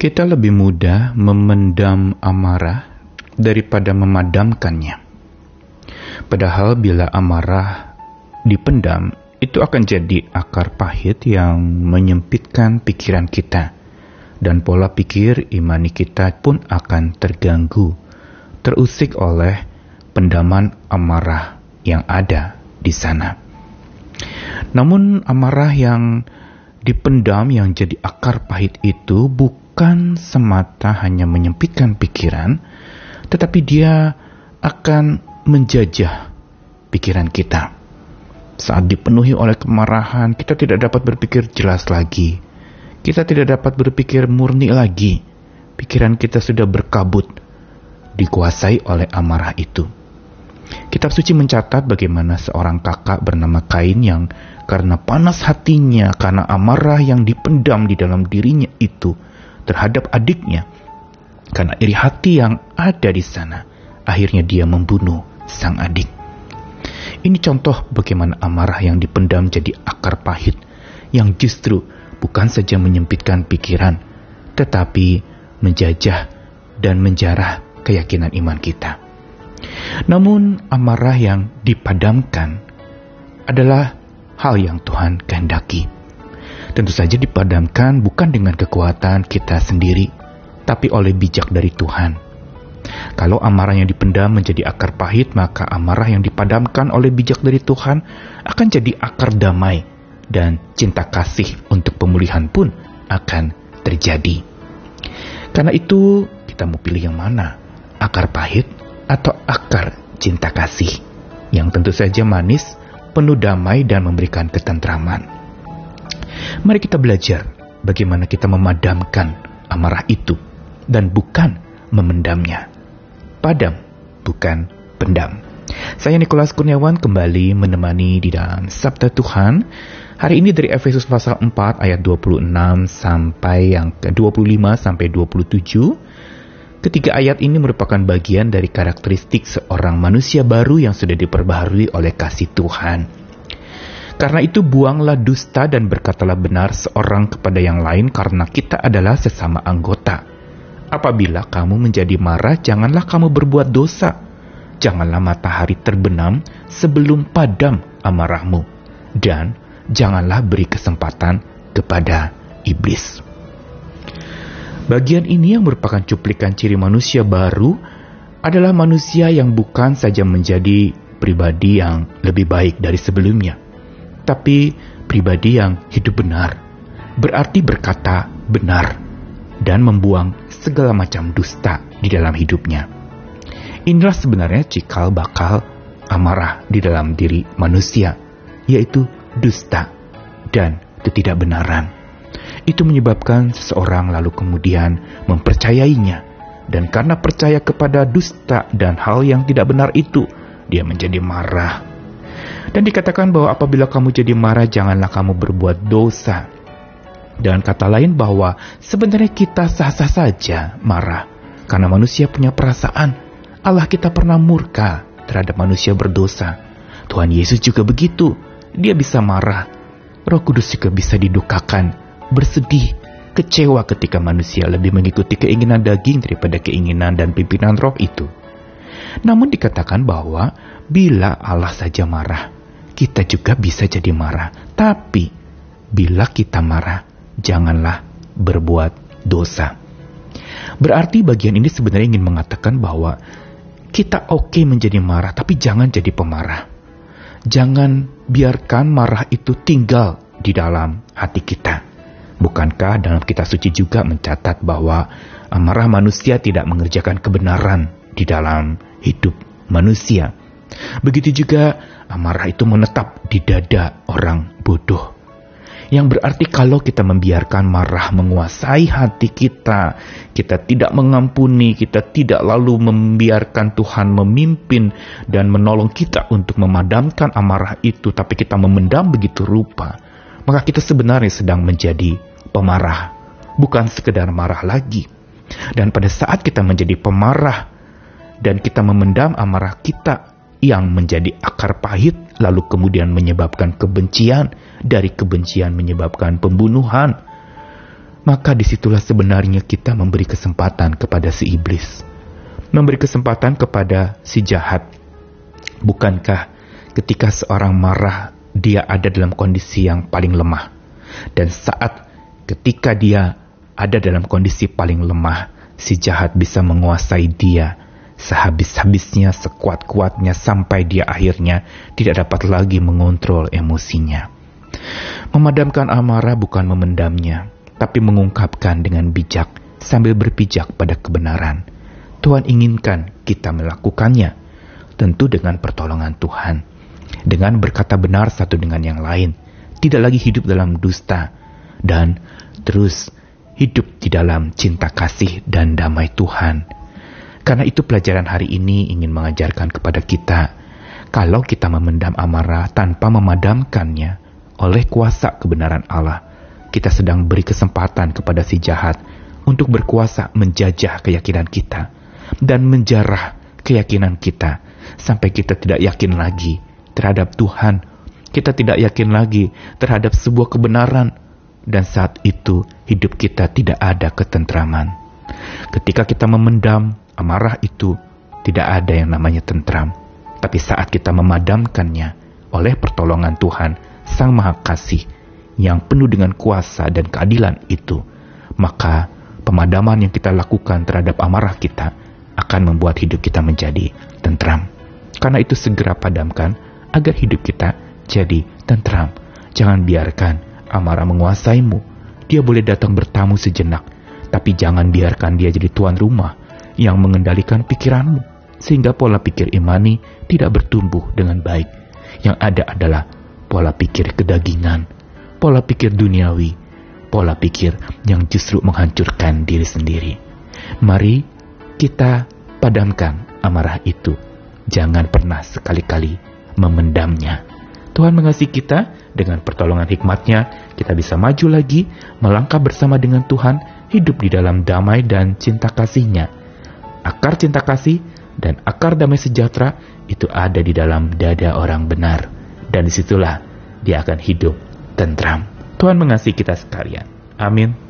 Kita lebih mudah memendam amarah daripada memadamkannya. Padahal bila amarah dipendam, itu akan jadi akar pahit yang menyempitkan pikiran kita. Dan pola pikir imani kita pun akan terganggu, terusik oleh pendaman amarah yang ada di sana. Namun amarah yang dipendam yang jadi akar pahit itu bukan semata hanya menyempitkan pikiran, tetapi dia akan menjajah pikiran kita. Saat dipenuhi oleh kemarahan, kita tidak dapat berpikir jelas lagi. Kita tidak dapat berpikir murni lagi. Pikiran kita sudah berkabut, dikuasai oleh amarah itu. Kitab suci mencatat bagaimana seorang kakak bernama Kain yang karena panas hatinya, karena amarah yang dipendam di dalam dirinya itu terhadap adiknya, karena iri hati yang ada di sana, akhirnya dia membunuh sang adik. Ini contoh bagaimana amarah yang dipendam jadi akar pahit yang justru bukan saja menyempitkan pikiran, tetapi menjajah dan menjarah keyakinan iman kita. Namun, amarah yang dipadamkan adalah hal yang Tuhan kehendaki. Tentu saja dipadamkan bukan dengan kekuatan kita sendiri, tapi oleh bijak dari Tuhan. Kalau amarah yang dipendam menjadi akar pahit, maka amarah yang dipadamkan oleh bijak dari Tuhan akan jadi akar damai dan cinta kasih untuk pemulihan pun akan terjadi. Karena itu, kita mau pilih yang mana? Akar pahit atau akar cinta kasih? Yang tentu saja manis, penuh damai dan memberikan ketentraman. Mari kita belajar bagaimana kita memadamkan amarah itu dan bukan memendamnya. Padam, bukan pendam. Saya Nikolas Kurniawan kembali menemani di dalam Sabda Tuhan Hari ini dari Efesus pasal 4 ayat 26 sampai yang ke-25 sampai 27. Ketiga ayat ini merupakan bagian dari karakteristik seorang manusia baru yang sudah diperbaharui oleh kasih Tuhan. Karena itu buanglah dusta dan berkatalah benar seorang kepada yang lain karena kita adalah sesama anggota. Apabila kamu menjadi marah, janganlah kamu berbuat dosa. Janganlah matahari terbenam sebelum padam amarahmu. Dan janganlah beri kesempatan kepada iblis. Bagian ini yang merupakan cuplikan ciri manusia baru adalah manusia yang bukan saja menjadi pribadi yang lebih baik dari sebelumnya, tapi pribadi yang hidup benar, berarti berkata benar dan membuang segala macam dusta di dalam hidupnya. Inilah sebenarnya cikal bakal amarah di dalam diri manusia, yaitu dusta, dan ketidakbenaran. Itu menyebabkan seseorang lalu kemudian mempercayainya, dan karena percaya kepada dusta dan hal yang tidak benar itu, dia menjadi marah. Dan dikatakan bahwa apabila kamu jadi marah, janganlah kamu berbuat dosa. Dan kata lain bahwa sebenarnya kita sah-sah saja marah, karena manusia punya perasaan. Allah kita pernah murka terhadap manusia berdosa. Tuhan Yesus juga begitu dia bisa marah. Roh Kudus juga bisa didukakan, bersedih, kecewa ketika manusia lebih mengikuti keinginan daging daripada keinginan dan pimpinan roh itu. Namun dikatakan bahwa bila Allah saja marah, kita juga bisa jadi marah. Tapi bila kita marah, janganlah berbuat dosa. Berarti bagian ini sebenarnya ingin mengatakan bahwa kita oke okay menjadi marah, tapi jangan jadi pemarah. Jangan biarkan marah itu tinggal di dalam hati kita. Bukankah dalam kitab suci juga mencatat bahwa amarah manusia tidak mengerjakan kebenaran di dalam hidup manusia? Begitu juga amarah itu menetap di dada orang bodoh yang berarti kalau kita membiarkan marah menguasai hati kita, kita tidak mengampuni, kita tidak lalu membiarkan Tuhan memimpin dan menolong kita untuk memadamkan amarah itu, tapi kita memendam begitu rupa, maka kita sebenarnya sedang menjadi pemarah, bukan sekedar marah lagi. Dan pada saat kita menjadi pemarah dan kita memendam amarah kita yang menjadi akar pahit lalu kemudian menyebabkan kebencian, dari kebencian menyebabkan pembunuhan, maka di situlah sebenarnya kita memberi kesempatan kepada si iblis. Memberi kesempatan kepada si jahat. Bukankah ketika seorang marah, dia ada dalam kondisi yang paling lemah. Dan saat ketika dia ada dalam kondisi paling lemah, si jahat bisa menguasai dia sehabis-habisnya, sekuat-kuatnya, sampai dia akhirnya tidak dapat lagi mengontrol emosinya. Memadamkan amarah bukan memendamnya, tapi mengungkapkan dengan bijak sambil berpijak pada kebenaran. Tuhan inginkan kita melakukannya, tentu dengan pertolongan Tuhan. Dengan berkata benar satu dengan yang lain, tidak lagi hidup dalam dusta, dan terus hidup di dalam cinta kasih dan damai Tuhan. Karena itu pelajaran hari ini ingin mengajarkan kepada kita, kalau kita memendam amarah tanpa memadamkannya oleh kuasa kebenaran Allah, kita sedang beri kesempatan kepada si jahat untuk berkuasa menjajah keyakinan kita dan menjarah keyakinan kita sampai kita tidak yakin lagi terhadap Tuhan. Kita tidak yakin lagi terhadap sebuah kebenaran dan saat itu hidup kita tidak ada ketentraman. Ketika kita memendam amarah itu, tidak ada yang namanya tentram. Tapi saat kita memadamkannya oleh pertolongan Tuhan, Sang Maha Kasih, yang penuh dengan kuasa dan keadilan itu, maka pemadaman yang kita lakukan terhadap amarah kita akan membuat hidup kita menjadi tentram. Karena itu segera padamkan agar hidup kita jadi tentram. Jangan biarkan amarah menguasaimu. Dia boleh datang bertamu sejenak, tapi jangan biarkan dia jadi tuan rumah yang mengendalikan pikiranmu, sehingga pola pikir imani tidak bertumbuh dengan baik. Yang ada adalah pola pikir kedagingan, pola pikir duniawi, pola pikir yang justru menghancurkan diri sendiri. Mari kita padamkan amarah itu. Jangan pernah sekali-kali memendamnya. Tuhan mengasihi kita dengan pertolongan hikmatnya, kita bisa maju lagi, melangkah bersama dengan Tuhan, hidup di dalam damai dan cinta kasihnya. Akar cinta kasih dan akar damai sejahtera itu ada di dalam dada orang benar. Dan di situlah dia akan hidup tentram. Tuhan mengasihi kita sekalian. Amin.